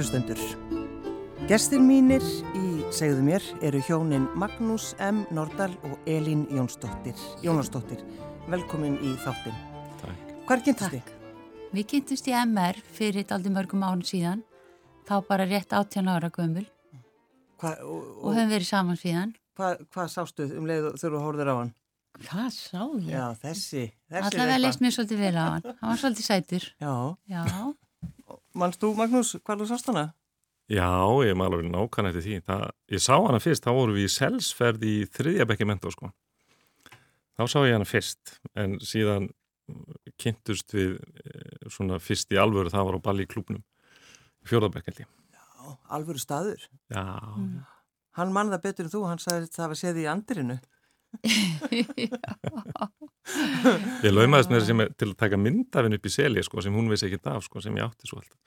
Kærulustendur, gestir mínir í segðu mér eru hjónin Magnús M. Nordal og Elín Jónsdóttir. Jónasdóttir, velkomin í þáttin. Takk. Hvar kynntist þið? Við kynntumst í MR fyrir aldrei mörgum án síðan, þá bara rétt 18 ára gömul Hva, og, og og höfum verið saman síðan. hvað hva sástu um leið og þurfa að hóruður á hann? Hvað sá ég? Já, þessi, þessi Allavega leist mér svolítið vel á hann. Hann var svolítið sætur. Já, Já, mannst þú Magnús, hvað þú sást hana? Já, ég er alveg nákvæm eftir því. Það, ég sá hana fyrst, þá vorum við í selsferð í þriðja bekki mentó, sko. Þá sá ég hana fyrst, en síðan kynntust við eh, svona fyrst í alvöru, það var á balli í klúpnum. Fjórðabekk held ég. Já, alvöru staður. Já, Mm. Hann mann það betur en þú, hann sagði það var séð í andirinu. Ég laumaðist með þessi til að taka myndafinn upp í selja, sko, sem hún vissi ekki af, sko, sem ég átti svo alltaf.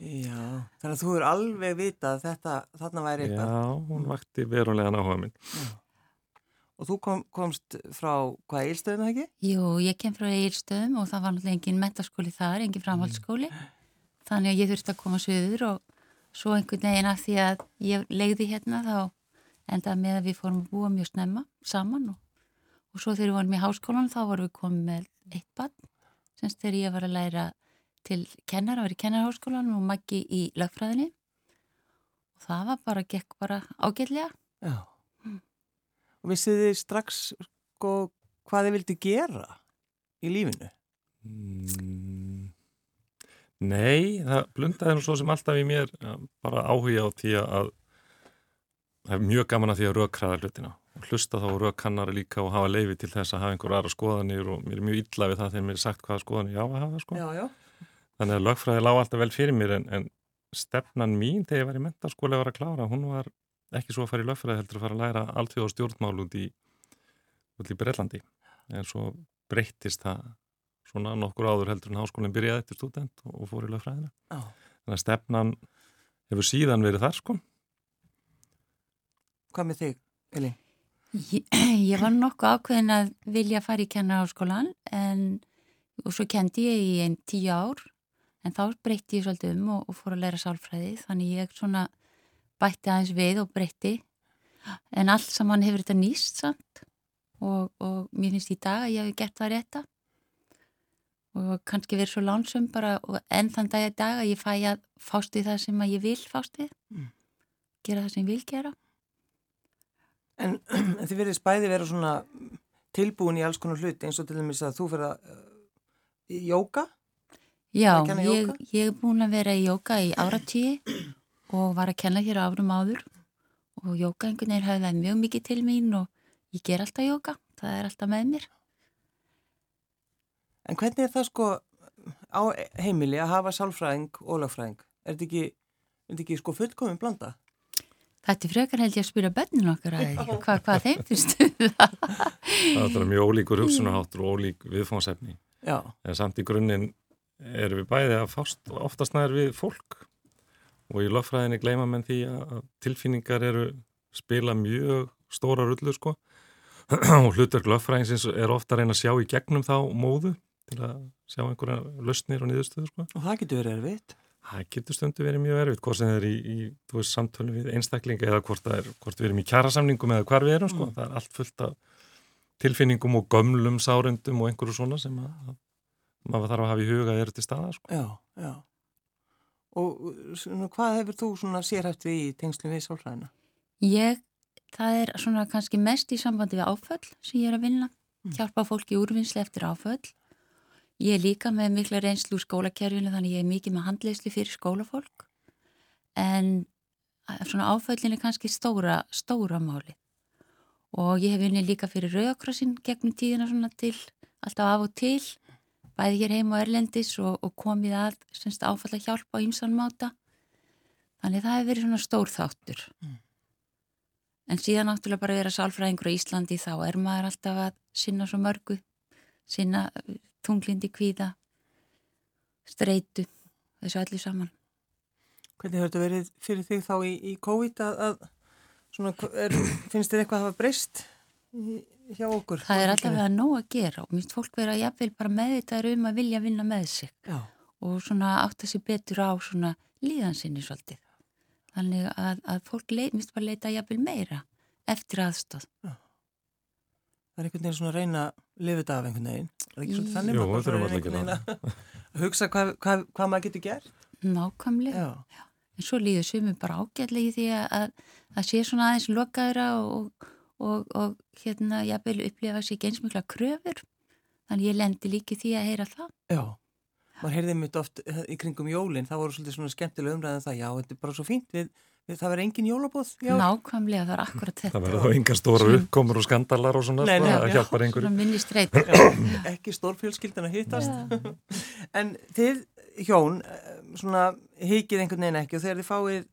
Já, þannig að þú er alveg vitað að þetta, þarna væri eitthvað. Já, hún vakti verulega áhuga minn. Og þú kom, komst frá hvað eilstöðum það ekki? Jú, ég kem frá Egilstöðum og það var náttúrulega engin mentaskóli þar, engin framhaldsskóli. Þannig að ég þurfti að koma söður og svo einhvern veginn að því að ég legði hérna þá endaði með að við fórum að búa mjög snemma saman og, og svo þegar við vorum í háskólan þá vorum við komið með eitt barn semst þegar ég var að læra til kennara, var í kennarháskólan og maggi í lögfræðinni og það var bara, gekk bara ágætlega. Já. Og vissið þið strax sko, hvað þið vildi gera í lífinu? Mm, Nei, það blundaði nú svo sem alltaf í mér bara áhuga á því að það er mjög gaman að því að rökkraða hlutina og hlusta þá rökkannari líka og hafa leifi til þess að hafa einhver aðra skoðanir og mér er mjög illa við það þegar mér er sagt hvaða skoðanir ég á að hafa sko. Já, já. Þannig að lögfræði lág alltaf vel fyrir mér en, en stefnan mín þegar ég var í mentaskóli að vera að klára, hún var ekki svo að fara í lögfræði heldur að fara að læra alltfjóð stjórnmál út í, í Brellandi en svo breyttist það svona nokkur áður heldur en háskólinn byrjaði eftir student og fór í lögfræðina. Já. Þannig að stefnan hefur síðan verið þar sko. Hvað með þig, Elín? Ég, ég var nokkuð ákveðin að vilja fara í kennarháskólan en og svo kendi ég í einn tíu ár en þá breytti ég svolítið um og, og fór að læra sálfræði þannig ég svona bætti aðeins við og breytti en allt saman hefur þetta nýst samt og, og mér finnst í dag að ég hef gert það rétta og kannski verið svo lánsum bara enn þann dag að dag að ég fæ að fást við það sem að ég vil fást við Mm. gera það sem ég vil gera En, en þið verðist bæði vera svona tilbúin í alls konar hlut eins og til dæmis að þú fyrir að uh, í jóka? Já, Að ég, ég er búin að vera í jóka í áratíi og var að kenna hér árum áður og jóka einhvern veginn höfði mjög mikið til mín og ég ger alltaf jóka, það er alltaf með mér. En hvernig er það sko á heimili að hafa sálfræðing og lögfræðing? Er þetta ekki, ekki sko fullkomin blanda? Þetta er frekar held ég að spyrja bönnin okkar að hvað, hvað þeim finnst það? Það er mjög ólíkur hugsunaháttur og ólík viðfónsefni. Já, En samt í grunninn erum við bæði að fást oftast nær við fólk og í lögfræðinni gleyma menn því að tilfinningar eru spila mjög stóra rullu sko og hlutverk lögfræðinsins er ofta að reyna að sjá í gegnum þá móðu til að sjá einhverja lausnir og niðurstöður sko. og það getur verið erfitt. Það getur stundu verið mjög erfitt, hvort sem það er í, í samtölu við einstaklinga eða hvort, er, hvort við erum í kjærasamningum eða hvar við erum, sko. Mm. Það er allt fullt af tilfinningum og gömlum sárendum og einhverju svona sem að, að maður þarf að hafa í huga að eru til staða, sko. Já, já. Og svona, hvað hefur þú svona sérhæft við í tengslum við sálfræðina? Ég, það er svona kannski mest í sambandi við áföll sem ég er að vinna, Mm. hjálpa fólki úrvinnslu eftir áföll. Ég er líka með mikla reynslu úr skólakerfinu þannig ég er mikið með handleyslu fyrir skólafólk. En að- svona áföllin er kannski stóra, stóra máli og ég hef vinni líka fyrir rauðakrossin gegnum tíðina svona til, alltaf af og til bæði hér heim og erlendis og, og komið að semst áfalla hjálpa á ýmsan máta. Þannig það hefur verið svona stór þáttur. En síðan náttúrulega bara vera sálfræðingur á Íslandi þá er maður alltaf að sinna svo mörgu sinna tunglindi kvíða streitu þessu allir saman Hvernig þetta verið fyrir þig þá í, í COVID að, að svona, er, finnst þér eitthvað að hafa breyst hjá okkur? það er alltaf að nóg að gera og minnst fólk vera jafnvel bara meðvitaður um að vilja vinna með sig Já, og svona átta sér betur á svona líðansinni svolítið. Þannig að, að fólk mist bara leita jafnvel meira eftir aðstóð. Það er einhvern veginn svona að reyna að lifa þetta af einhvern veginn. Það er ekki svolítið þannig. Jú, við þurfum reyna allir að einhvern veginn að hugsa hvað, hvað, hvað maður getur gert. Nákvæmlega. Já. En svo líður sumum bara ágætlega í því að það sé svona aðeins lokaðra og, og, og hérna jafnvel upplifa sér geinsmikla kröfur. Þannig ég lendi líki því að heyra það. Já. Maður heyrði mitt oft eh, í kringum jólinn, það voru svolítið svona skemmtilega umræðan það, já, þetta er bara svo fínt, við, það verður engin jólabóð. Já. Nákvæmlega, það er akkurat þetta. Það verður þá enga stóra uppkomur og skandalar og svona, Nei, sko, það já. hjálpar einhverju. Svona minni streyt. ekki stórfjölskyldan að hittast en þið hjón svona hikið einhvern veginn ekki og þegar þið fáið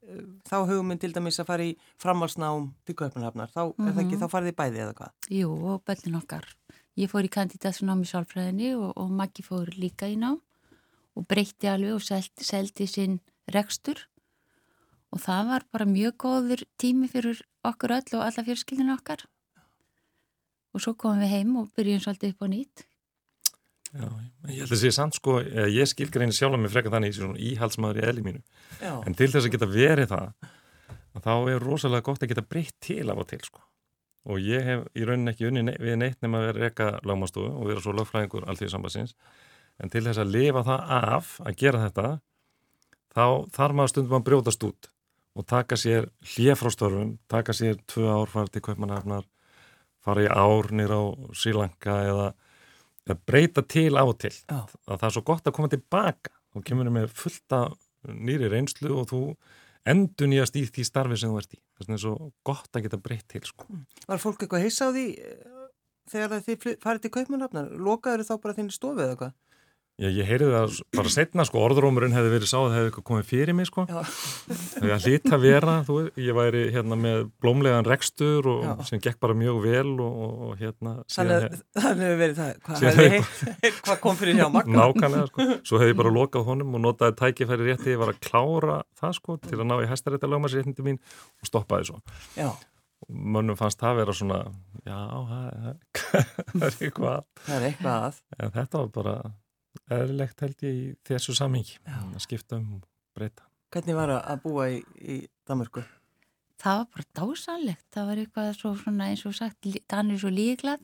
þá hugmynd til dæmis að fara í framhalsnám til Kaupanhafnar, þá er það ekki, þá farið þið bæði eða hvað? Jú, og börnin okkar. Ég fór í kandidatsnám í sálfræðinni og, og Maggi fór líka í nám og breytti alveg og seldi, seldi sinn rekstur og það var bara mjög góður tími fyrir okkur öll og alla fjörskildinu okkar. Og svo komum við heim og byrjum svolítið upp á nýtt. Já, ég held að sé samt sko, ég skilgreini sjálf mig frekar þannig í svona íhalsmaður í eðli mínu. Já, En til þess að geta verið það, að þá er rosalega gott að geta breytt til af og til sko. Og ég hef í rauninni ekki unni við neitt nema að vera reyka lagmastofu og vera svo lögfræðingur allþví sambansins. En til þess að lifa það af að gera þetta, þá þarf maður stundum að brjótast út og taka sér hljefrástörfum, taka sér tvö ár fara til Kaupmannhafnar, fara í ár nýra á Sri Lanka eða, eða breyta til af og til. Já. Að það er svo gott að koma tilbaka og kemur með fullta nýri reynslu og þú endur nýjast í því starfi sem þú ert í. Vegna er svo gott að geta breytt til sko. var fólk eitthvað hissa á því eh, þegar þið farið til Kaupanhafnar lokaður þá bara þinni stofu eða hvað? Já, ég heyrði það bara setna, sko, orðrómurinn hefði verið sá að það hefði eitthvað komið fyrir mig, sko. Það hlýtt að vera, þú veist, ég væri hérna með blómlegan rekstur og Já. sem gekk bara mjög vel og, og, og hérna, Þannig að þannig hefur verið það, hvað, hefði heyrt- hvað kom fyrir hjá Magna? nákvæmlega, sko. Svo hefði ég bara lokað honum og notaði tækifæri rétti, ég var að klára það, sko, til að ná í hæstarétta lögmarsréttindi mín og stoppaði svo. Já, mönnum fannst það vera svona, já, það það er eitthvað, það er eitthvað að. en þetta var bara eðlilegt held ég í þessu samhengi, að skipta um og breyta. Hvernig var að- að búa í, í Danmörku? Það var bara dásanlegt. Það var eitthvað svo svona eins og sagt, Danir svo líklað.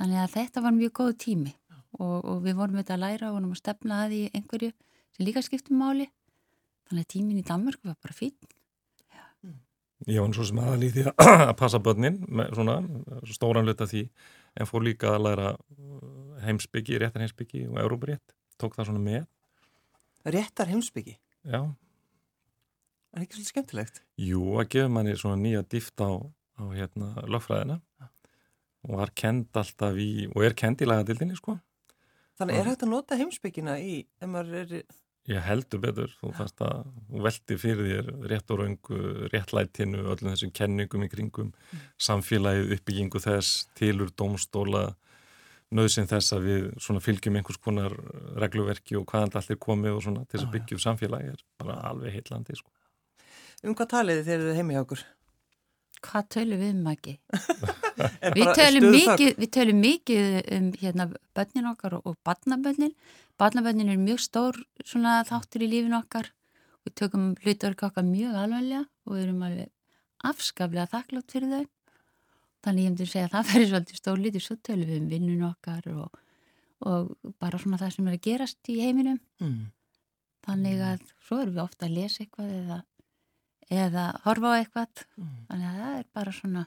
Þannig að þetta var mjög góð tími og, og við vorum þetta að læra og vorum að stefna að í einhverju sem líka skiptum máli. Þannig að tímin í Danmörku var bara fín. Ég var svo sem aðal í því að, passa börnin með svona stóran hluta því en fór líka að læra heimsbyggi, réttar heimsbyggi og Európarétt, tók það svona með. Réttar heimsbyggi, Já, er ekki svolítið skemmtilegt? jú, að gefa manni svona nýja dýft á, á hérna lögfræðina. Og var kend alltaf í, og er kend í lagadildinni sko. Þannig Já. er hægt að nota heimsbyggina í, er, Ég heldur betur, þú fannst að þú velti fyrir þér rétt og raungu, réttlætinu, öllum þessum kenningum í kringum, samfélagið, uppbyggingu þess, tilur, dómstóla, nöðsinn þess að við svona fylgjum einhvers konar regluverki og hvaðan allir komið og svona til þess að já. byggjum samfélagi er bara alveg heitlandi, sko. um hvað talið þið þegar þið eru heimi hjá okkur? Hvað tölum við um ekki? Við tölum, mikið, við tölum mikið um hérna, börnin okkar og, og barnabörnin. Barnabörnin er mjög stór svona, þáttur í lífin okkar. Við tökum hlutverk okkar mjög alveglega og við erum alveg afskaflega þakklátt fyrir þau. Þannig ég myndi segja að það verður svolítið stór lítið. Svo tölum við um vinnun okkar og, og bara svona það sem er að gerast í heiminum. Mm. Þannig að svo erum við ofta að lesa eitthvað eða, eða horfa á eitthvað. Mm. Þannig að það er bara svona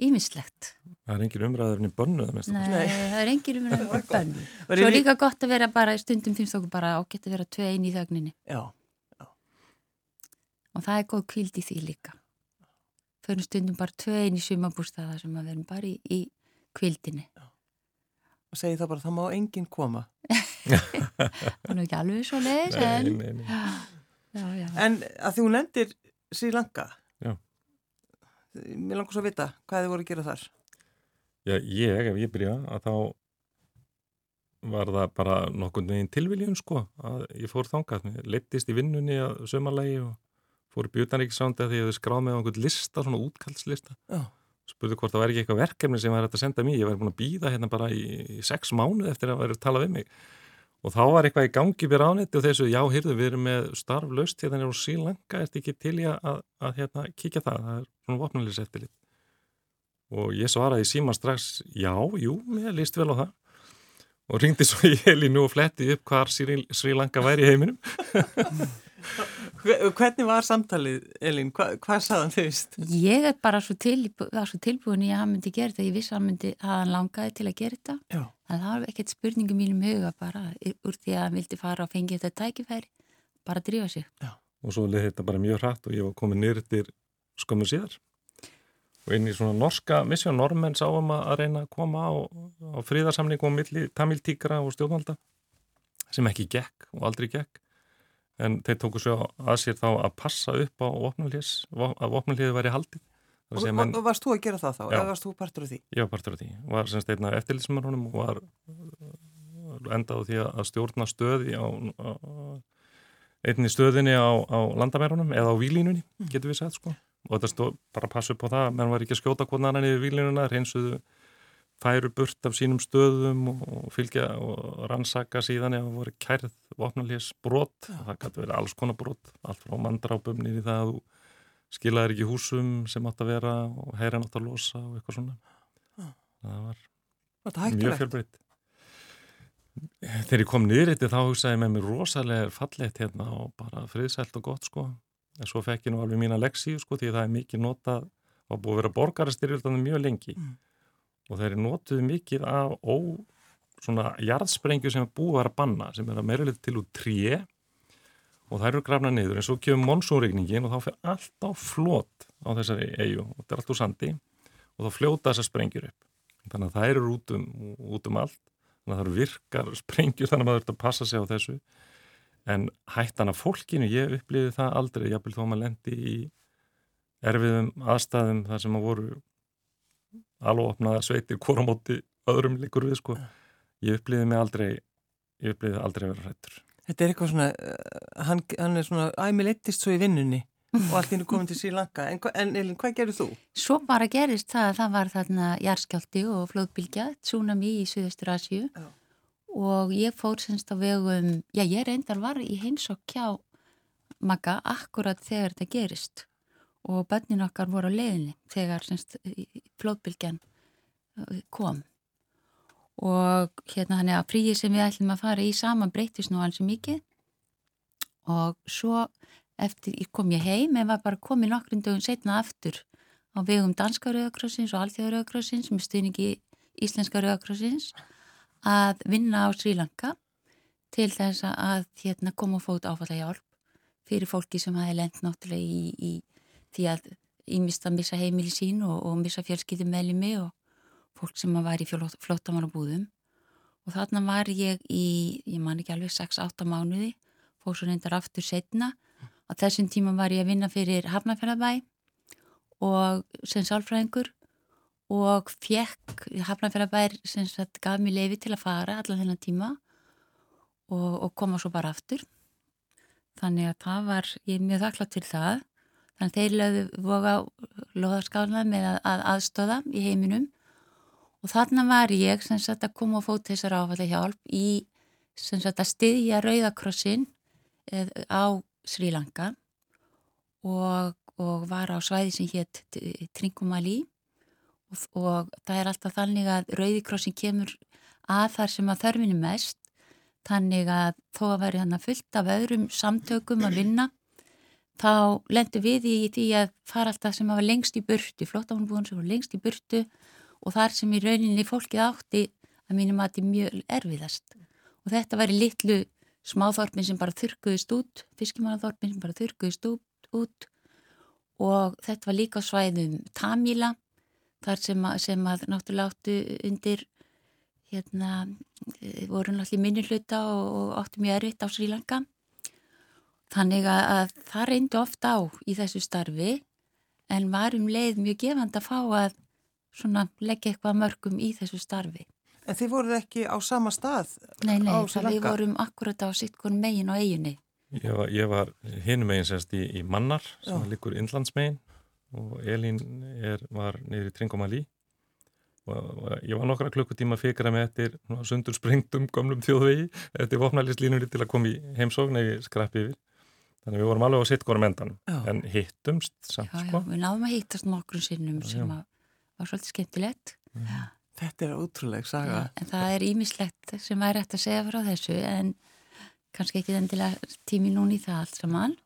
ímislegt. Það er engin umræður en í bönnu það mest. Nei, Nei. það er engin um að vera bönn. Var Svo er lí- líka gott að vera bara, stundum finnst okkur bara ágætt að vera tvei einn í þögninni Já, og það er góð kvíld í því líka. Förum stundum bara tvei einn í sumabústaða sem að verum bara í, í kvildinni. og segi það bara, það má enginn koma. Það er nú ekki alveg svo leiðis en... Nei, nei. Já, já. En að þú nefndir Sri Lanka, Já. mér langar svo að vita hvað þið voru að gera þar. Já, ég, ef ég byrja, að þá var það bara nokkurn veginn tilviljun, sko, að ég fór þangað, leittist í vinnunni að sömarlegi og fór utanríkisrándi að því að þau skráð með einhvern lista, svona útkallslista. Já. Spurði hvort það væri ekki eitthvað verkefni sem var hægt að senda mér. Ég væri búin að býða hérna bara í, í sex mánuð eftir að væri að tala við mig. og þá var eitthvað í gangi við ráðniti og þessu, já, hyrðu, við erum með starflaust hérna á Sílanga, ert ekki til í að, að hérna, kíkja það, það er svona vopnulegis eftirlit og ég svaraði síma strax, já, jú, mér líst vel á það og ringdi svo í Elinu og fletti upp hvar Sri Lanka væri í heiminum Hvernig var samtalið, Elin? Hva, hvað saðan þauðist? Ég er bara svo, tilbú, svo tilbúin í að hann myndi gera þetta. Ég vissi að hann myndi að hann langaði til að gera þetta. Já. En það var ekkert spurningu mínum huga bara úr því að hann vildi fara og fengi þetta tækifæri. Bara að drífa sig. Já. Og svo leði þetta bara mjög hrætt og ég var komið nýrtir skömmu síðar. Og inn í svona norska missjón, normenn sáum að reyna að koma á, á fríðarsamlingu á milli tamiltíkra og stjórnvalda sem ekki gekk og aldrei gekk en þeir tóku svo að sér þá að passa upp á vopnulíðs, að vopnulíði væri haldið. Og, menn, og varst þú að gera það þá? Já. Eða varst þú partur af því? Já, partur af því. Var semst einna eftirlýsmar honum og var endað á því að stjórna stöði á, á einni stöðinni á, á landamærunum eða á výlínunni, mm. getur við sagt sko. Og þetta stóð bara að passa upp á það, menn var ekki að skjóta hvernig annan yfir výlínuna, reynsuðu færu burt af sínum stöðum og fylgja og rannsaka síðan eða voru kærð vopnalés brot, ja. það gæti verið alls konar brot allt frá mandrápum nýri það að þú skilaðir ekki húsum sem átt að vera og heyran átt að losa og eitthvað svona. Ja. það var mjög fjölbreytt. Þegar ég kom niður þetta þá hugsaði ég með mér rosalega fallegt hérna og bara friðsælt og gott sko. En svo fekk ég nú alveg mína leksíu sko því það er mikið notað og búið að vera borgarastyrjöldan mjög lengi. Mm og þeir eru notuð mikið af ó, svona jarðsprengju sem búið að banna, sem er að meira litið til úr tré og það eru grafna niður. En svo kemur monsúregningin og þá fyrir allt á flót á þessari eigu og þetta er allt úr sandi og þá fljóta þessar sprengjur upp. Þannig að það eru út um, út um allt. Þannig að það virkar sprengjur þannig að maður þurft að passa sig á þessu. En hættan af fólkinu, ég upplýði það aldrei, vil þó maður lendi í erfiðum aðstæðum þar sem að voru alveg opnaða sveitir hvora móti öðrum líkur við sko. Ég upplýði mig aldrei ég upplýði aldrei að vera hrættur Þetta er eitthvað svona uh, hann, hann er svona æmi leittist svo í vinnunni og allt ínum komin til sílanka en, en Elin, hvað gerur þú? Svo bara gerist það að það var þarna jarskjálti og flóðbylgja tsunami í Suðustur Asju Já. og ég fór semst á vegum já ég reyndar var í heimsokk hjá Magga akkurat þegar þetta gerist og bönnin okkar voru á leiðinni þegar flóðbylgjan uh, kom. Og hérna hann er að fríi sem við ætlum að fara í saman breytist nú alls mikið. Og svo eftir kom ég heim en var bara komið nokkrum dögum setna aftur á vegum danska rauðakrossins og alþjóða rauðakrossins með stuðningi íslenska rauðakrossins að vinna á Sri Lanka til þess að hérna, koma og fóta áfalla hjálp fyrir fólki sem hafi lent náttúrulega í, í því að ég mista að missa heimili sín og, og missa fjölskyldum meðli mig og fólk sem var í flótamannabúðum og þarna var ég í, ég man ekki alveg 6-8 mánuði, fór svo reyndar aftur setna, á þessum tíma var ég að vinna fyrir Hafnarfjörðabæ og sem sálfræðingur og fekk Hafnarfjörðabær sem sagt gaf mér leifi til að fara allan þennan tíma og, og koma svo bara aftur. Þannig að það var, ég er mjög þakklátt til það Þannig þeir lögðu voga loðarskána með að, að aðstóða í heiminum. Og þarna var ég sem sagt að koma og fóta þessar áfalla hjálp í sem sagt að styðja Rauðakrossin eh, á Sri Lanka og, og var á svæði sem hétt Tringumali og, og það er alltaf þannig að Rauðikrossin kemur að þar sem að þörfinu mest. Þannig að þó að veri hann að fullt af öðrum samtökum að vinna þá lendu við í því að fara alltaf sem var lengst í burtu, flottáfanbúðan sem var lengst í burtu og þar sem í rauninni fólkið átti að mínum að þetta er mjög erfiðast. Og þetta var í litlu smáþorpin sem bara þurkuðist út, fiskimannaþorpin sem bara þurkuðist út, út. Og þetta var líka svæðum Tamíla þar sem að, sem að náttúrulega áttu undir hérna voru náttúrulega minni hluta og, og áttu mjög erfitt á Sri Lanka Þannig að það reyndi ofta á í þessu starfi en var um leið mjög gefand að fá að leggja eitthvað mörgum í þessu starfi. En þið voruð ekki á sama stað? Nei, nei, við vorum akkurat á sitt kon megin og eiginni. Ég var, ég var hinu megin sérst í, í Mannar sem Já. likur innlandsmegin og Elín er, var niður í Tringomali og, og ég var nokkra klukkutíma að fikra með eftir sundur sprengtum gamlum þjóðvegi eftir vopnælislínunni til að koma í heimsókn eða skrappi yfir þannig að við vorum alveg á sitt górum endan en hittumst samt já, sko. já, við náðum að hittast nokkrum sinnum sem var svolítið skemmtilegt. Þetta er ótrúleg saga. en það er ímislegt sem væri hægt að segja frá þessu en kannski ekki endilega tími núni í það allt saman.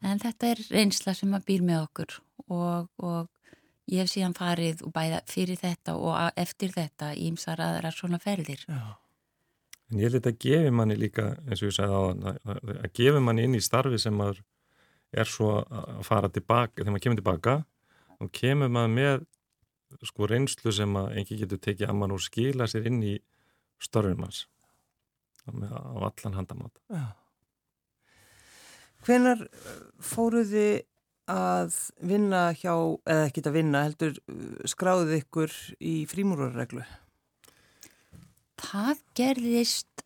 En þetta er reynsla sem að býr með okkur og, og ég hef síðan farið og bæða fyrir þetta og eftir þetta ímsar aðra svona ferðir. Já. En ég held að þetta gefi manni líka, eins og ég sagði á að, að gefi manni inn í starfi sem maður er svo að fara tilbaka, þegar maður kemur tilbaka, þá kemur maður með sko reynslu sem að engi getur tekið að mann og skila sér inn í störfum hans á allan handamátt. Já. Hvenar fóruði að vinna hjá, eða ekki að vinna, heldur uh, skráðið ykkur í frímúrarreglu? Það gerðist,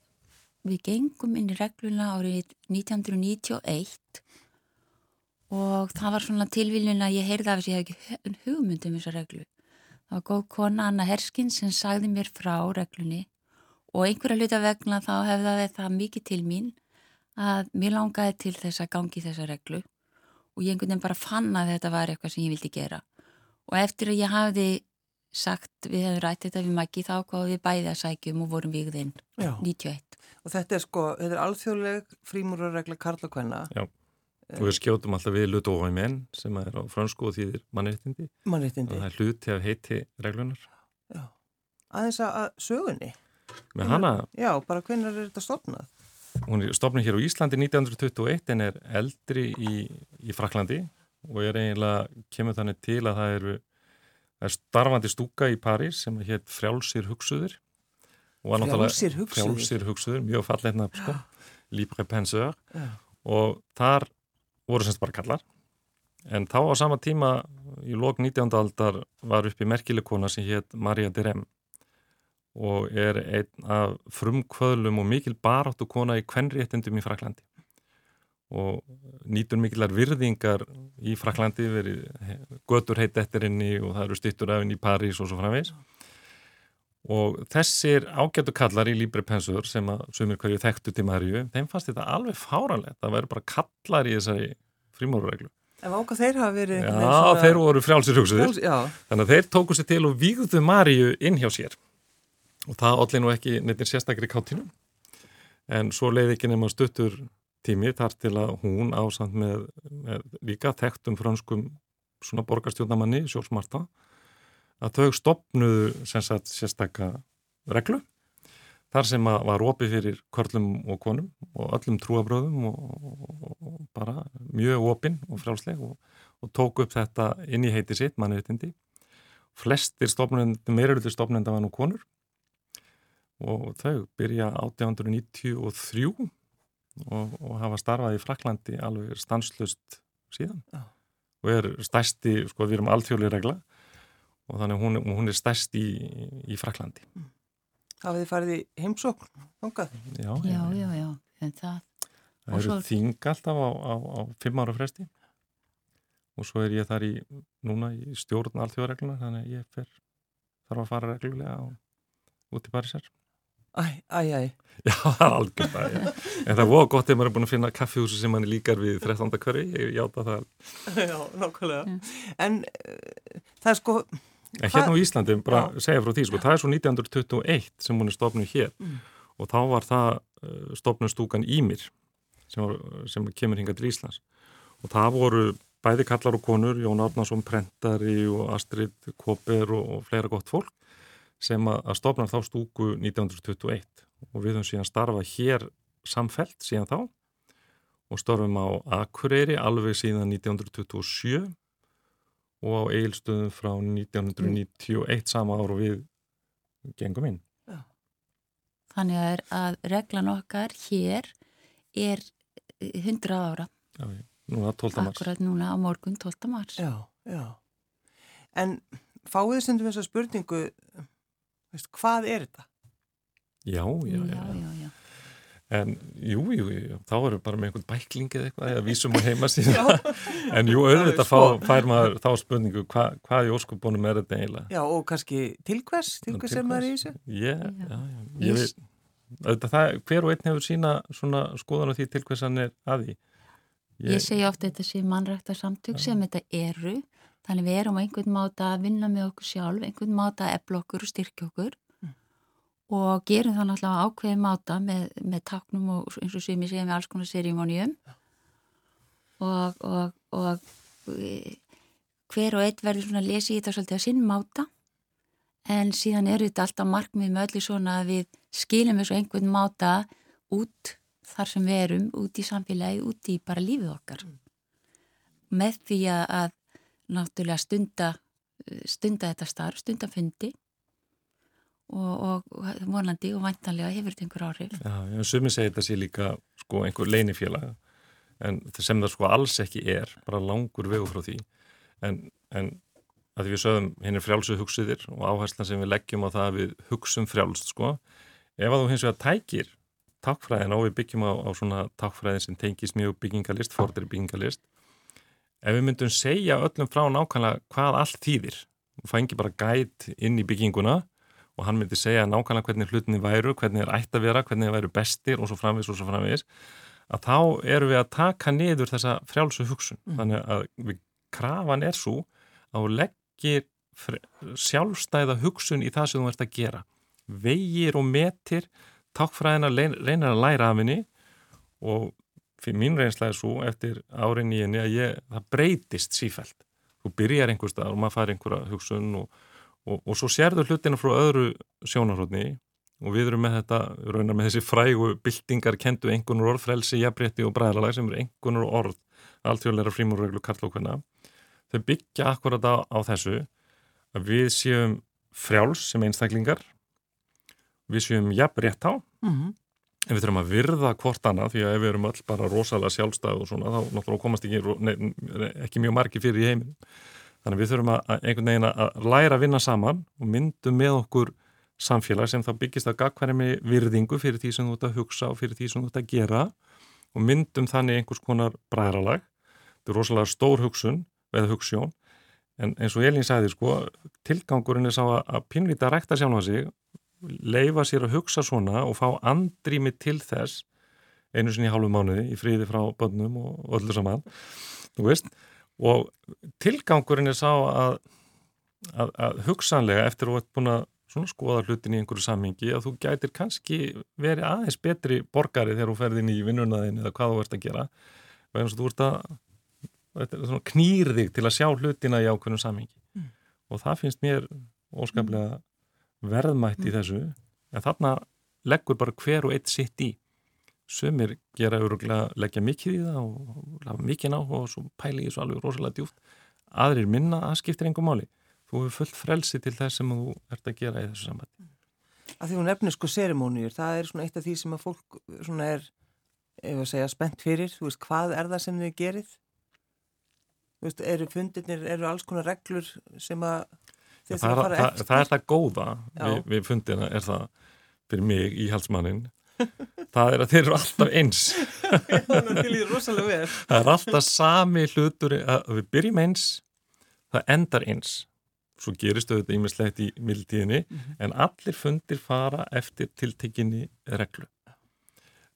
við gengum inn í regluna árið 1991 og það var svona tilvílun að ég heyrði af þess að ég hef ekki hugmynd um þessa reglu. Það var góð kona Anna Herskin sem sagði mér frá reglunni og einhverja hluta vegna þá hefði það mikið til mín að mér langaði til þess að gangi þessa reglu og ég einhvern veginn bara fann að þetta var eitthvað sem ég vildi gera. Og eftir að ég hafði sagt, við hefum rætt þetta við Maggi þá hvað við bæði að sækjum og vorum vikðinn Já. 91. Og þetta er sko, þetta er alþjóðleg frímúrarregla Karla Kvenna. Já. Og við skjótum alltaf við Ludói menn sem er á fransku og þýðir mannréttindi og Mannréttindi. það er hluti af heiti reglunar. Já. Aðeins að að sögunni. Með hana, Já, bara hvenar er þetta stofnað? hún er stofnun hér á Íslandi 1921 en er eldri í, í Fraklandi og er eiginlega, kemur þannig til að það eru það er starfandi stúka í París sem hétt Frjálsir hugsuður Frjálsir hugsuðir? Frjálsir hugsuður, mjög fallet nafn sko, Libre Penseur Já. og þar voru semst bara kallar en þá á sama tíma í lok 19. aldar var uppi merkileg kona sem hétt Maria de Rem og er einn af frumkvöðlum og mikil baráttu kona í kvenréttindum í Fraklandi og nýtur mikilar virðingar í Fraklandi verið götur heitt eftir henni og það eru stýttur af henni í París og svo framvegs og þessir ágættu kallar í Libre Pensur sem að sumir hverju þekktu til Maríu, þeim fannst þetta alveg fáranlegt, það væri bara kallar í þessari frímórureglu. Ef ákvað þeir hafa verið... Já, svona- þeir voru frjálsir hugsuðir, Já, þannig að þeir tóku sér til og vígðu Maríu inn hjá sér. Og það allir nú ekki neitt sérstakri káttinu en svo leiði ekki nema stuttur tími þar til að hún ásamt með, með líka þekktum franskum svona borgarstjóðnamanni, Sjólfsmarta að þau stopnuðu sagt sérstakka reglu þar sem að var opið fyrir körlum og konum og öllum trúabröðum og, og, og bara mjög opinn og frjálsleg og, og tók upp þetta inn í heiti sitt, mannréttindi. Flestir stopnendur, meiröldur stopnenda var nú konur og þau byrja 1893 og, og hafa starfað í Fraklandi alveg stanslust síðan. Já. og er stærsti, sko við erum alþjóðlega regla og þannig hún, hún er stærst í, í Fraklandi hafið þið farið í heimsókn, þangað. Já, Já, já, já, það, það Og eru svo- þing alltaf á, á, á fimm ára fresti. Og svo er ég þar í núna í stjórn alþjóðaregluna þannig að ég fer, þarf að fara reglulega á, út í Parísar Æ, æ, æ. Já, það er algjörð það, já. En það voru gott ef maður er búin að finna kaffihúsi sem manni líkar við 13. hverju, ég játa það. Já, nákvæmlega. En uh, það er sko, En hérna á Íslandi, bara segja frá því, sko, það er svo 1921 sem hún er stofnuð hér Mm. og þá var það uh, stofnuð stúkan Ímir sem, var, sem kemur hingað til Íslands og það voru bæði kallar og konur, Jón Árnason, Prentari og Astrid Koper og, og fleira gott fólk sem að, að stofna þá stúku 1921 og við höfum síðan starfað hér samfelt síðan þá og störfum á Akureyri alveg síðan 1927 og á eigilstöðum frá 1991 sama ár og við gengum inn. þannig að, að reglan okkar hér er 100 ára, Já, núna 12. mars. akkurat núna á morgun 12. mars. já, já. En fáið þið stundum þessa spurningu, veist, hvað er þetta? Já, já, já. já, já, já. En jú, jú, jú, þá erum við bara með einhvern bækling eða eitthvað, eða vísum á heima síðan. en jú, auðvitað fá, fær maður þá spurningu, hva, hvað í óskubunum er þetta eiginlega? Já, og kannski tilkvæs, tilkvæs er maður í þessu? Yeah, já, já, já. Ég veit, auðvitað það, hver og einn hefur sína svona skoðan á því tilkvæs hann er að því. Ég, ég segja ofta þetta sé mannrækta samtök sem þetta eru, þannig við erum á einhvern máta að vinna með okkur sjálf, einhvern máta að ebla okkur og styrkja okkur. Og gerum það náttúrulega ákveði máta með, með taknum og eins og sem ég segja með alls konar serímónium og, og, og hver og eitt verður svona að lesa í þetta svolítið að sinn máta. En síðan er þetta alltaf markmið með öllu svona að við skilum þessu einhvern máta út þar sem við erum, út í samfélagi, út í bara lífið okkar. Mm. með því að náttúrulega stunda, stunda þetta starf, stunda fundi og, og vonandi og vantanlega hefur þetta einhver áhrif. Já, sumi segir þetta sé líka sko einhver leinifélag en sem það sko alls ekki er, bara langur vegu frá því en, en að við sögum henni frjálsu hugsiðir og áherslan sem við leggjum á það að við hugsum frjálst sko, ef að þú hins vegar tækir takkfræðin og við byggjum á, á svona takkfræðin sem tengis mjög byggingalist, fordir byggingalist ef við myndum segja öllum frá nákvæmlega hvað allt þýðir og fængi bara gæt inn í bygginguna og hann myndi segja nákvæmlega hvernig hlutinni væru, hvernig er ætt að vera, hvernig það væru bestir og svo framvis og svo framvis að þá eru við að taka niður þessa frjálsu hugsun. Mm. Þannig að við, krafan er svo að þú leggir sjálfstæða hugsun í það sem þú ert að gera. Vegir og metir, takkfræðina reynir að læra af henni og fyrir mín reynslega er svo eftir árin í henni að ég, það breytist sífælt. Þú byrjar einhver stað og maður fær einhverja hugsun og og, og svo sérður hlutina frá öðru sjónarhóttni og við erum með þetta, raunar með þessi frægu byltingar kentu engunur orð, frelsi, jafnrétti og bræðlalag sem eru engunur orð alltjóðleira frímúrreglu karlókvenna þau byggja akkurat á, á þessu að við séum frjáls sem einstaklingar við séum jafnrétt á mm -hmm. En við þurfum að virða hvort annað því að ef við erum öll bara rosalega sjálfstæð og svona þá náttúrulega komast ekki, ne, ekki mjög margi fyrir í heiminn Þannig við þurfum að einhvern veginn að læra að vinna saman og myndum með okkur samfélag sem þá byggist að gagkværi með virðingu fyrir því sem þú ert að hugsa og fyrir því sem þú ert að gera og myndum þannig einhvers konar bræðralag. Þetta er rosalega stór hugsun eða hugssjón en eins og Elín sagði sko, tilgangurinn er sá að pinvita að rækta sjálf á sig, leifa sér að hugsa svona og fá andrými til þess einu sinni í hálfu mánuði í fríði frá bönnum og öllu saman, og tilgangurinn er sá að, að, að hugsanlega eftir að þú ert búin að skoða hlutin í einhverju samhengi að þú gætir kannski verið aðeins betri borgari þegar þú ferðin í vinnunaðin eða hvað þú ert að gera. Eins og þú ert að knýr þig til að sjá hlutina í ákveðnum samhengi. Mm. og það finnst mér óskaplega verðmætt í mm. þessu en þarna leggur bara hver og eitt sitt í Sumir gera öruglega leggja mikið í það og lafa mikið ná og svo pæli í þessu alveg rosalega djúft. Aðrir minna að skiptir engum máli. Þú hefur fullt frelsi til þess sem þú ert að gera í þessu sambandi. Að því hún nefnir sko serimónir, það er svona eitt af því sem að fólk svona er, ef að segja, spennt fyrir. Þú veist, hvað er það sem þið gerið? Þú veist, eru fundirnir, eru alls konar reglur sem að þið þurfa að fara eftir? Það, það er það góða við, við fundina, er það fyrir mig í halsmannin það er að þeir eru alltaf eins. Það er alltaf sami hlutur að við byrjum eins það endar eins. Svo gerist auðvitað ímislegt í mildtíðinni mm -hmm. en allir fundir fara eftir tiltekinni reglu.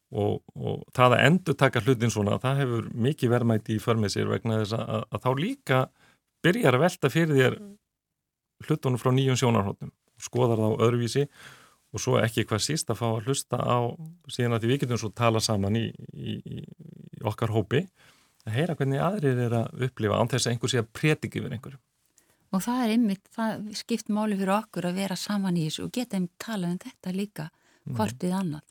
Og, og það að endur taka hlutin svona það hefur mikið verðmætti í förmið sér vegna þess að, að þá líka byrjar að velta fyrir þér hlutunum frá nýjum sjónarhóttum skoðar þá öðruvísi og svo ekki hvað síst að fá að hlusta á síðan að því við getum svo tala saman í, í, í okkar hópi að heyra hvernig aðrir er að upplifa án þess að einhver sé að prétiki við einhverju. Og það er ymmit, það skipt máli fyrir okkur að vera saman í þessu og geta um tala um þetta líka hvort mm. við annað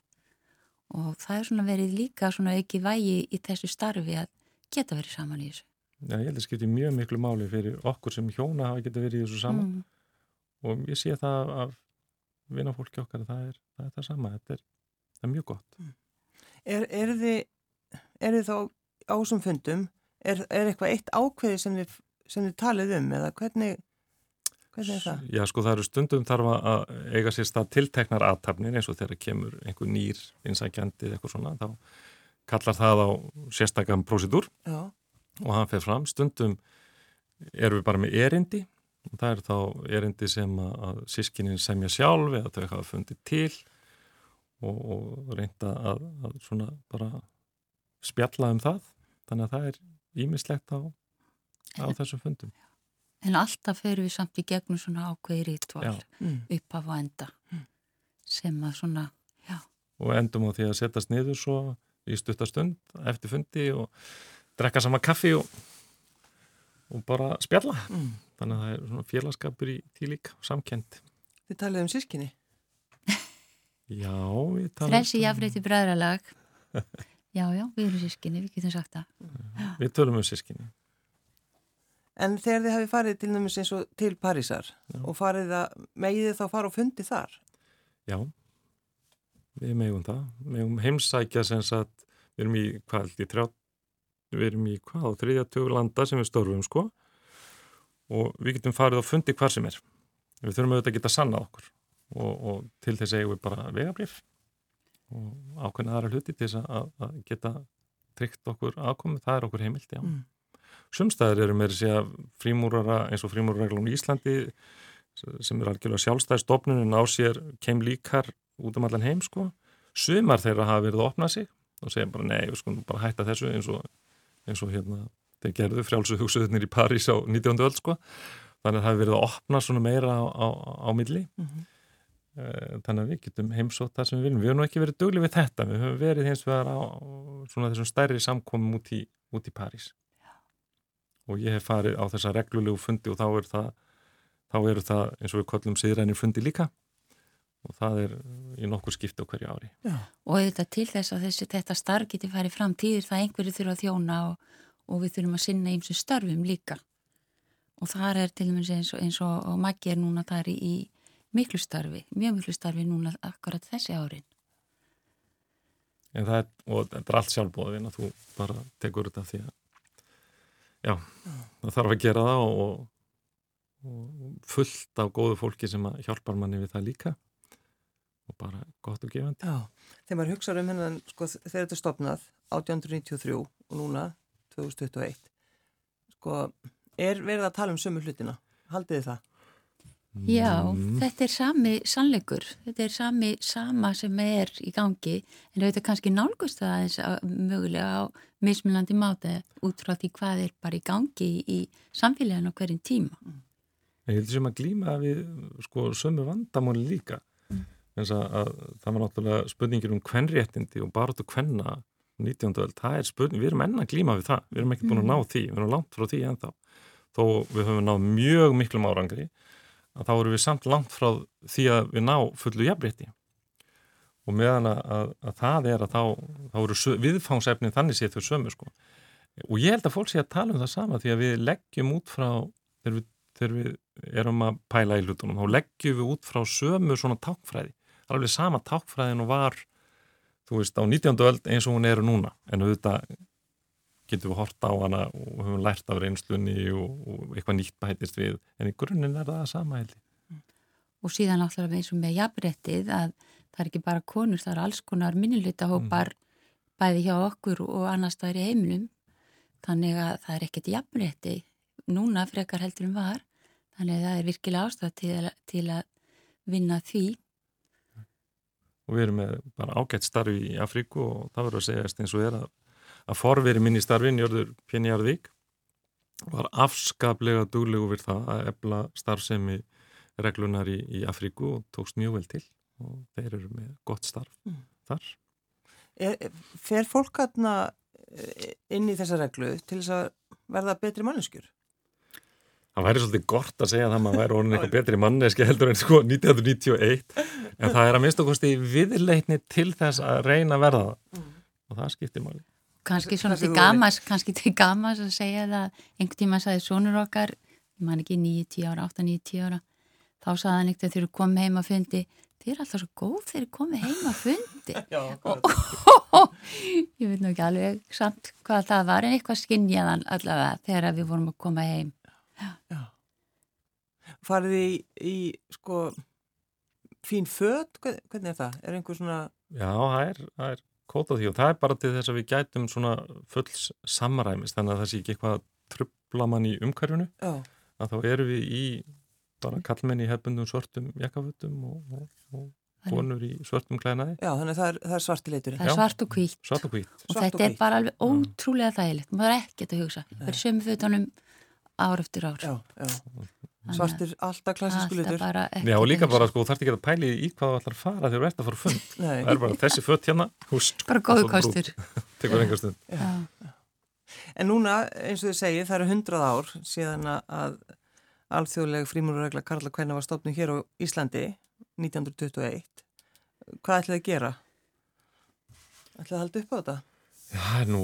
og það er svona verið líka svona ekki vægi í þessu starfi að geta verið saman í þessu. Já, ég held að skipti mjög miklu máli fyrir okkur sem hjóna hafa geta verið í þessu saman mm. og ég sé það af vinafólki okkar það er það, er það sama, þetta er, það er mjög gott mm. Er, er þið þið þá ásum fundum er, er eitthvað eitt ákveði sem þið, sem þið talið um eða hvernig Hvernig er það? Já, sko það eru stundum þarf að eiga sér stað tilteknar aðtapnir eins og þegar kemur einhver nýr innsækjandi eða eitthvað svona, þá kallar það á sérstakam prósidur Já, og hann fer fram. Stundum erum við bara með erindi og það er þá erindi sem að, að sískinin semja sjálf eða þau hafa fundið til og, og reynda að, að svona bara spjalla um það. Þannig að það er ímislegt á, á þessum fundum. En alltaf ferum við samt í gegnum svona ákveði rítval Já. mm. uppaf og enda sem að svona, já, og endum á því að setjast niður svo í stuttastund eftir fundi og drekka sama kaffi og, og bara spjalla. Mm. Þannig að það er svona félagskapur í því líka, samkend. Þið talið um sískinni. Já, við talum... Frelsi jafnreyti bræðralag. Já, já, við erum sískinni, við getum sagt það. Við tölum um sískinni. En þegar þið hafi farið til næmis eins og til Parísar Já. og farið að, megið þið þá fara og fundi þar? Já, við megum það. Við megum heimsækja sem sagt, við erum í hvað, held ég, við erum í hvað, á þriðja tögur landa sem við störfum, sko. Og við getum farið og fundi hvar sem er. Við þurfum auðvitað að geta sannað okkur og, og til þess eigum við bara vegabrif og ákveðna aðra hluti til þess að, að geta tryggt okkur aðkomi, það er okkur heimilt, já. Mm. Sumstæðir eru með þessi að frímúrara eins og frímúrarreglum í Íslandi sem er algjörlega sjálfstæð stofnun en á sér kem líkar út um allan heim sko. Sumar þeirra hafa verið að opna sig og segja bara nei, við skulum bara hætta þessu eins og, eins og hérna þeir gerðu frjálsu hugsuðunir í París á 19. öll sko. Þannig að það hefur verið að opna svona meira á, á, á milli. Mm Eh, Þannig að við getum heimsótt það sem við viljum. Við höfum nú ekki verið dugli við þetta. Við höfum verið hins vegar á svona þessum stærri samkomum út í, út í París. Og ég hef farið á þessa reglulegu fundi og þá er það, þá eru það eins og við kollum siðrænir fundi líka. Og það er í nokkur skipti á hverju ári. Já. Og auðvitað til þess að þessi, þetta starf geti farið fram tíðir það einhverju þurfa að þjóna og, og við þurfum að sinna eins og störfum líka. Og það er til dæmis eins og, eins og, og Maggi er núna þar í, í miklu starfi, mjög miklu starfi núna akkurat þessi árin. En það er, og þetta er allt sjálfbóðin að þú bara tekur þetta því að já, það þarf að gera það og, og fullt af góðu fólki sem að hjálpar manni við það líka og bara gott og gefandi. Já, þegar maður hugsaður um hennan, sko, þegar þetta er stopnað 1893 og núna 2021, sko, er verið að tala um sömu hlutina? Haldið þið það? Já, Mm. þetta er sami sannleikur, þetta er sami sama sem er í gangi en auðvitað kannski nálgust aðeins að, mögulega á mismunandi máta út frá því hvað er bara í gangi í, í samfélaginu á hverjum tíma. Ég heldur sem að glíma við sko sömu vandamáli líka. Þess að, að það var náttúrulega spurningir um kvennréttindi og bara þú kvenna 19. öll, það er spurning, við erum enn að glíma við það, við erum ekki búin að ná því, við erum langt frá því ennþá. Þó við höfum náð mjög miklum árangri, að þá erum við samt langt frá því að við ná fullu jafnrétti. Og meðan að, að, að það er að þá, þá eru viðfangsefnin þannig séð þau sömu sko. Og ég held að fólk sé að tala um það sama því að við leggjum út frá, þegar við, þegar við erum að pæla í hlutunum, þá leggjum við út frá sömu svona tákfræði. Það er alveg sama tákfræðin og var, þú veist, á 19. öld eins og hún eru núna. En auðvitað getum við horta á hana og höfum lært af reynslunni og, og eitthvað nýtt bætist við. En í grunninn er það að sama held ég. Og síðan náttúrulega eins og með jafnréttið að það er ekki bara konur, það er alls konar minnilutahópar bæði hjá okkur og annars staðar í heiminum. Þannig að það er ekkert jafnrétti núna frekar heldur en var. Þannig að það er virkilega ástæð til, til að vinna því. Og við erum með bara ágætt starfi í Afríku og það verður að segjast eins og er að, að forveri minn í starfi, Njörður Pjenni Jarðvík, var afskaplega duglegu við það að ebla starfsemi reglunar í, í Afríku og tókst mjög vel til og þeir eru með gott starf Mm. þar. Er, fer fólk aðna inn í þessa reglu til þess að verða betri manneskjur? Það væri svolítið gott að segja það að maður væri orðin eitthvað betri manneski heldur en sko 1991 en það er að minnst okkurst í viðleitni til þess að reyna að verða það. Og það skiptir máli. Kannski Það- svona til þú gamas, kannski til gamas að segja það. Einhvern tíma sagði sonur okkar, ég man ekki 9-10 ára, 8-9-10 ára, þá sagði hann eitthvað þegar þú komið heim að fundi, þið er alltaf svo góð þegar þið komið heim að fundi. Já, Og, ég veit nú ekki alveg samt hvað það var en eitthvað skinnjaðan allavega þegar við vorum að koma heim. Farið í, í sko fín född, hvernig er það? Er einhver svona... Já, það er, það er kótað því og það er bara til þess að við gætum svona fulls samræmis þannig að það sé ekki eitthvað trubla mann í umhverfunu Já. að þá eru við í bara kallmenn í hefbundum svartum jakkafötum og, og, og konur í svartum klænaði. Já, þannig að það er, það er svart í leiturinn. Það er svart og hvít. Svart og hvít. Og þetta og er bara alveg ótrúlega þægilegt. Maður er ekkert að hugsa. Er sömu fötunum ár eftir ár. Já, já. Svartir alltaf klassísku litur. Já, og líka bara, sko, þarf ekki að pæli í hvað þú ætlar að fara þegar þú ert að fara fund. Það er bara þessi fött hérna, húst. Bara góðu kostur. Tekur einhver stund. Já. En núna, eins og þið segið, það eru hundrað ár síðan að alþjóðleg frímúruregla Karla Kvenna var stofnum hér á Íslandi 1921. Hvað ætlaði að gera? ætlaði að halda upp á þetta? Já, nú,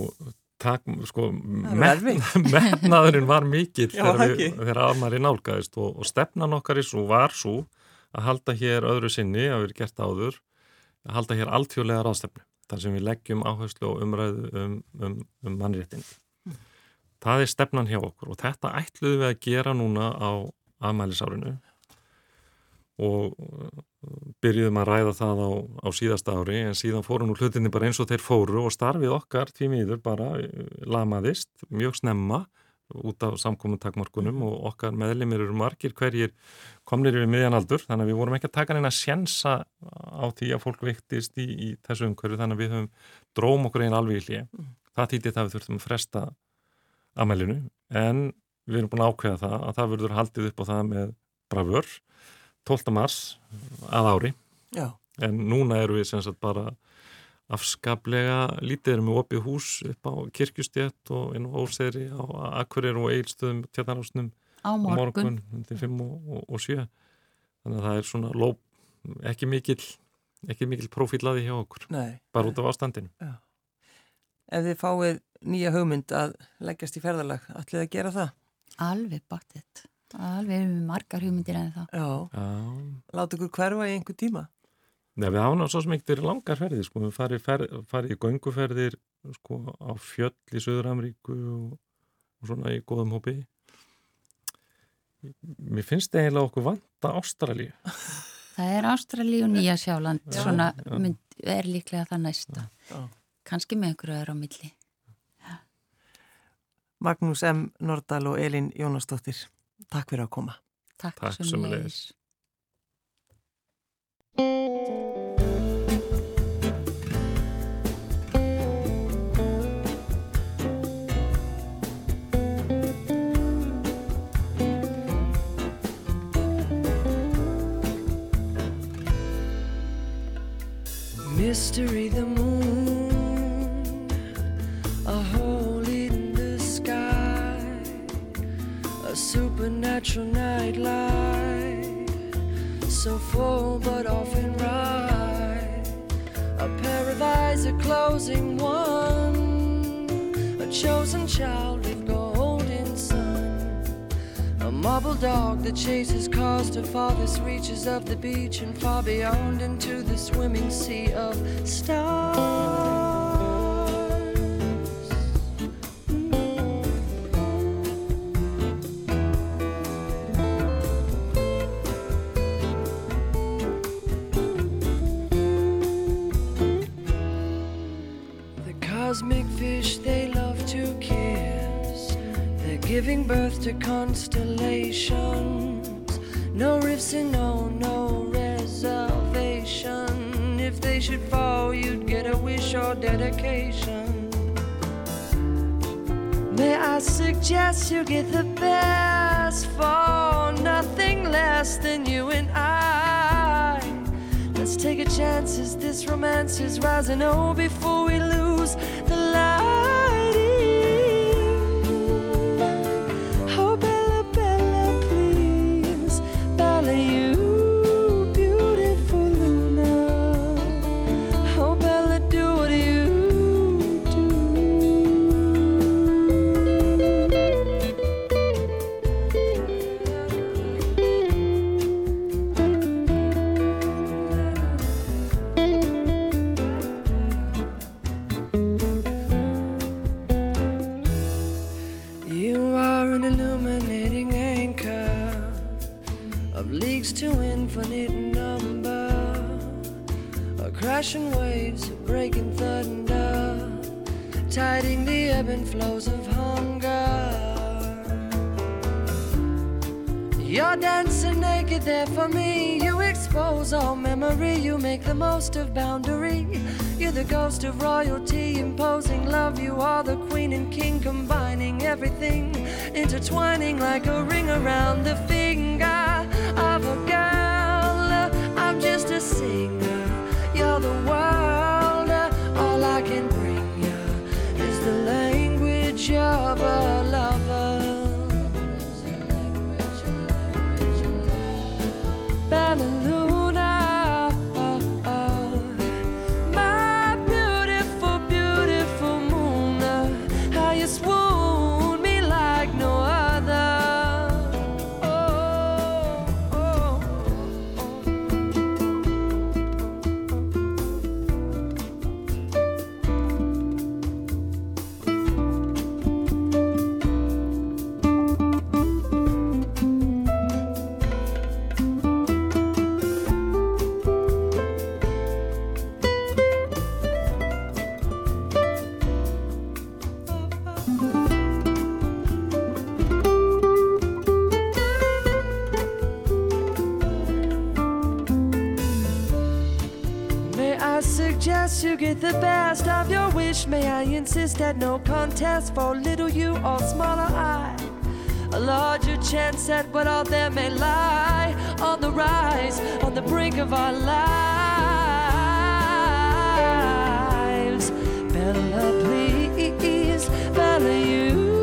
takk, sko, metnaðurinn var mikill þegar, þegar aðmari nálgæðist og, og stefnan okkar í svo var svo að halda hér öðru sinni, að við erum gert áður, að halda hér alltjóðlega ráðstefnu, þar sem við leggjum áherslu og umræðu um, um, um mannréttin. Mm. Það er stefnan hjá okkur og þetta ætluðum við að gera núna á aðmælisárinu og byrjuðum að ræða það á, á síðasta ári en síðan fórum nú hlutinni bara eins og þeir fóru og starfið okkar því miður bara eh, lamaðist mjög snemma út af samkominn takmarkunum og okkar meðlimir eru margir hverjir komnir yfir miðjanaldur þannig að við vorum ekki að taka neina sjensa á því að fólk viktist í, í þessu umhverju þannig að við höfum dróm okkur einn alveg í hlið. Mm. Það týtti það við þurftum að fresta aðmælinu en við erum búin að ákveða það að það verður haldið upp á það með bravör 12. mars að ári Já. en núna eru við sem sagt bara afskaplega lítið erum við opið hús upp á kirkjustjett og inn á Óseri á Akkurir og Eilstöðum tjarnarásnum á morgun, morgun til 5 og, og, og 7 þannig að það er svona lóp, ekki mikil ekki mikil profílaði hjá okkur Nei. bara út af ástandinu Já. Ef þið fáið nýja hugmynd að leggjast í ferðalag, ætlið að gera það? Alveg báttið Alveg erum við margar hugmyndir en það. Já, Já. láta ykkur hverfa í einhver tíma. Nei, við ánáðum svo sem ekkert verið langar ferðir sko, við farið, fer, farið í gönguferðir sko, á fjöll í Söður-Ameríku og, og svona í góðum hópi. Mér finnst það eiginlega okkur vanta Ástralíu. Það er Ástralíu og Nýja Sjáland. Já, svona já. Mynd, er líklega það næsta. Já. kannski með einhverju öðru á milli. Magnús M. Nordal og Elin Jónasdóttir Takk fyrir að koma. Takk, Takk sem leiðis Mystery the moon, supernatural nightlight, so full but often right. A pair of eyes, a closing one, a chosen child of golden sun. A marble dog that chases cars to farthest reaches of the beach and far beyond into the swimming sea of stars. Get the best for nothing less than you and I. Let's take a chance as this romance is rising. Oh, before we lose the lighting. Intertwining like a ring around the finger of a girl. I'm just a singer. You're the world. All I can bring you is the language the best of your wish. May I insist at no contest for little you or smaller I. A larger chance at what all there may lie on the rise, on the brink of our lives. Bella, please, Bella, you.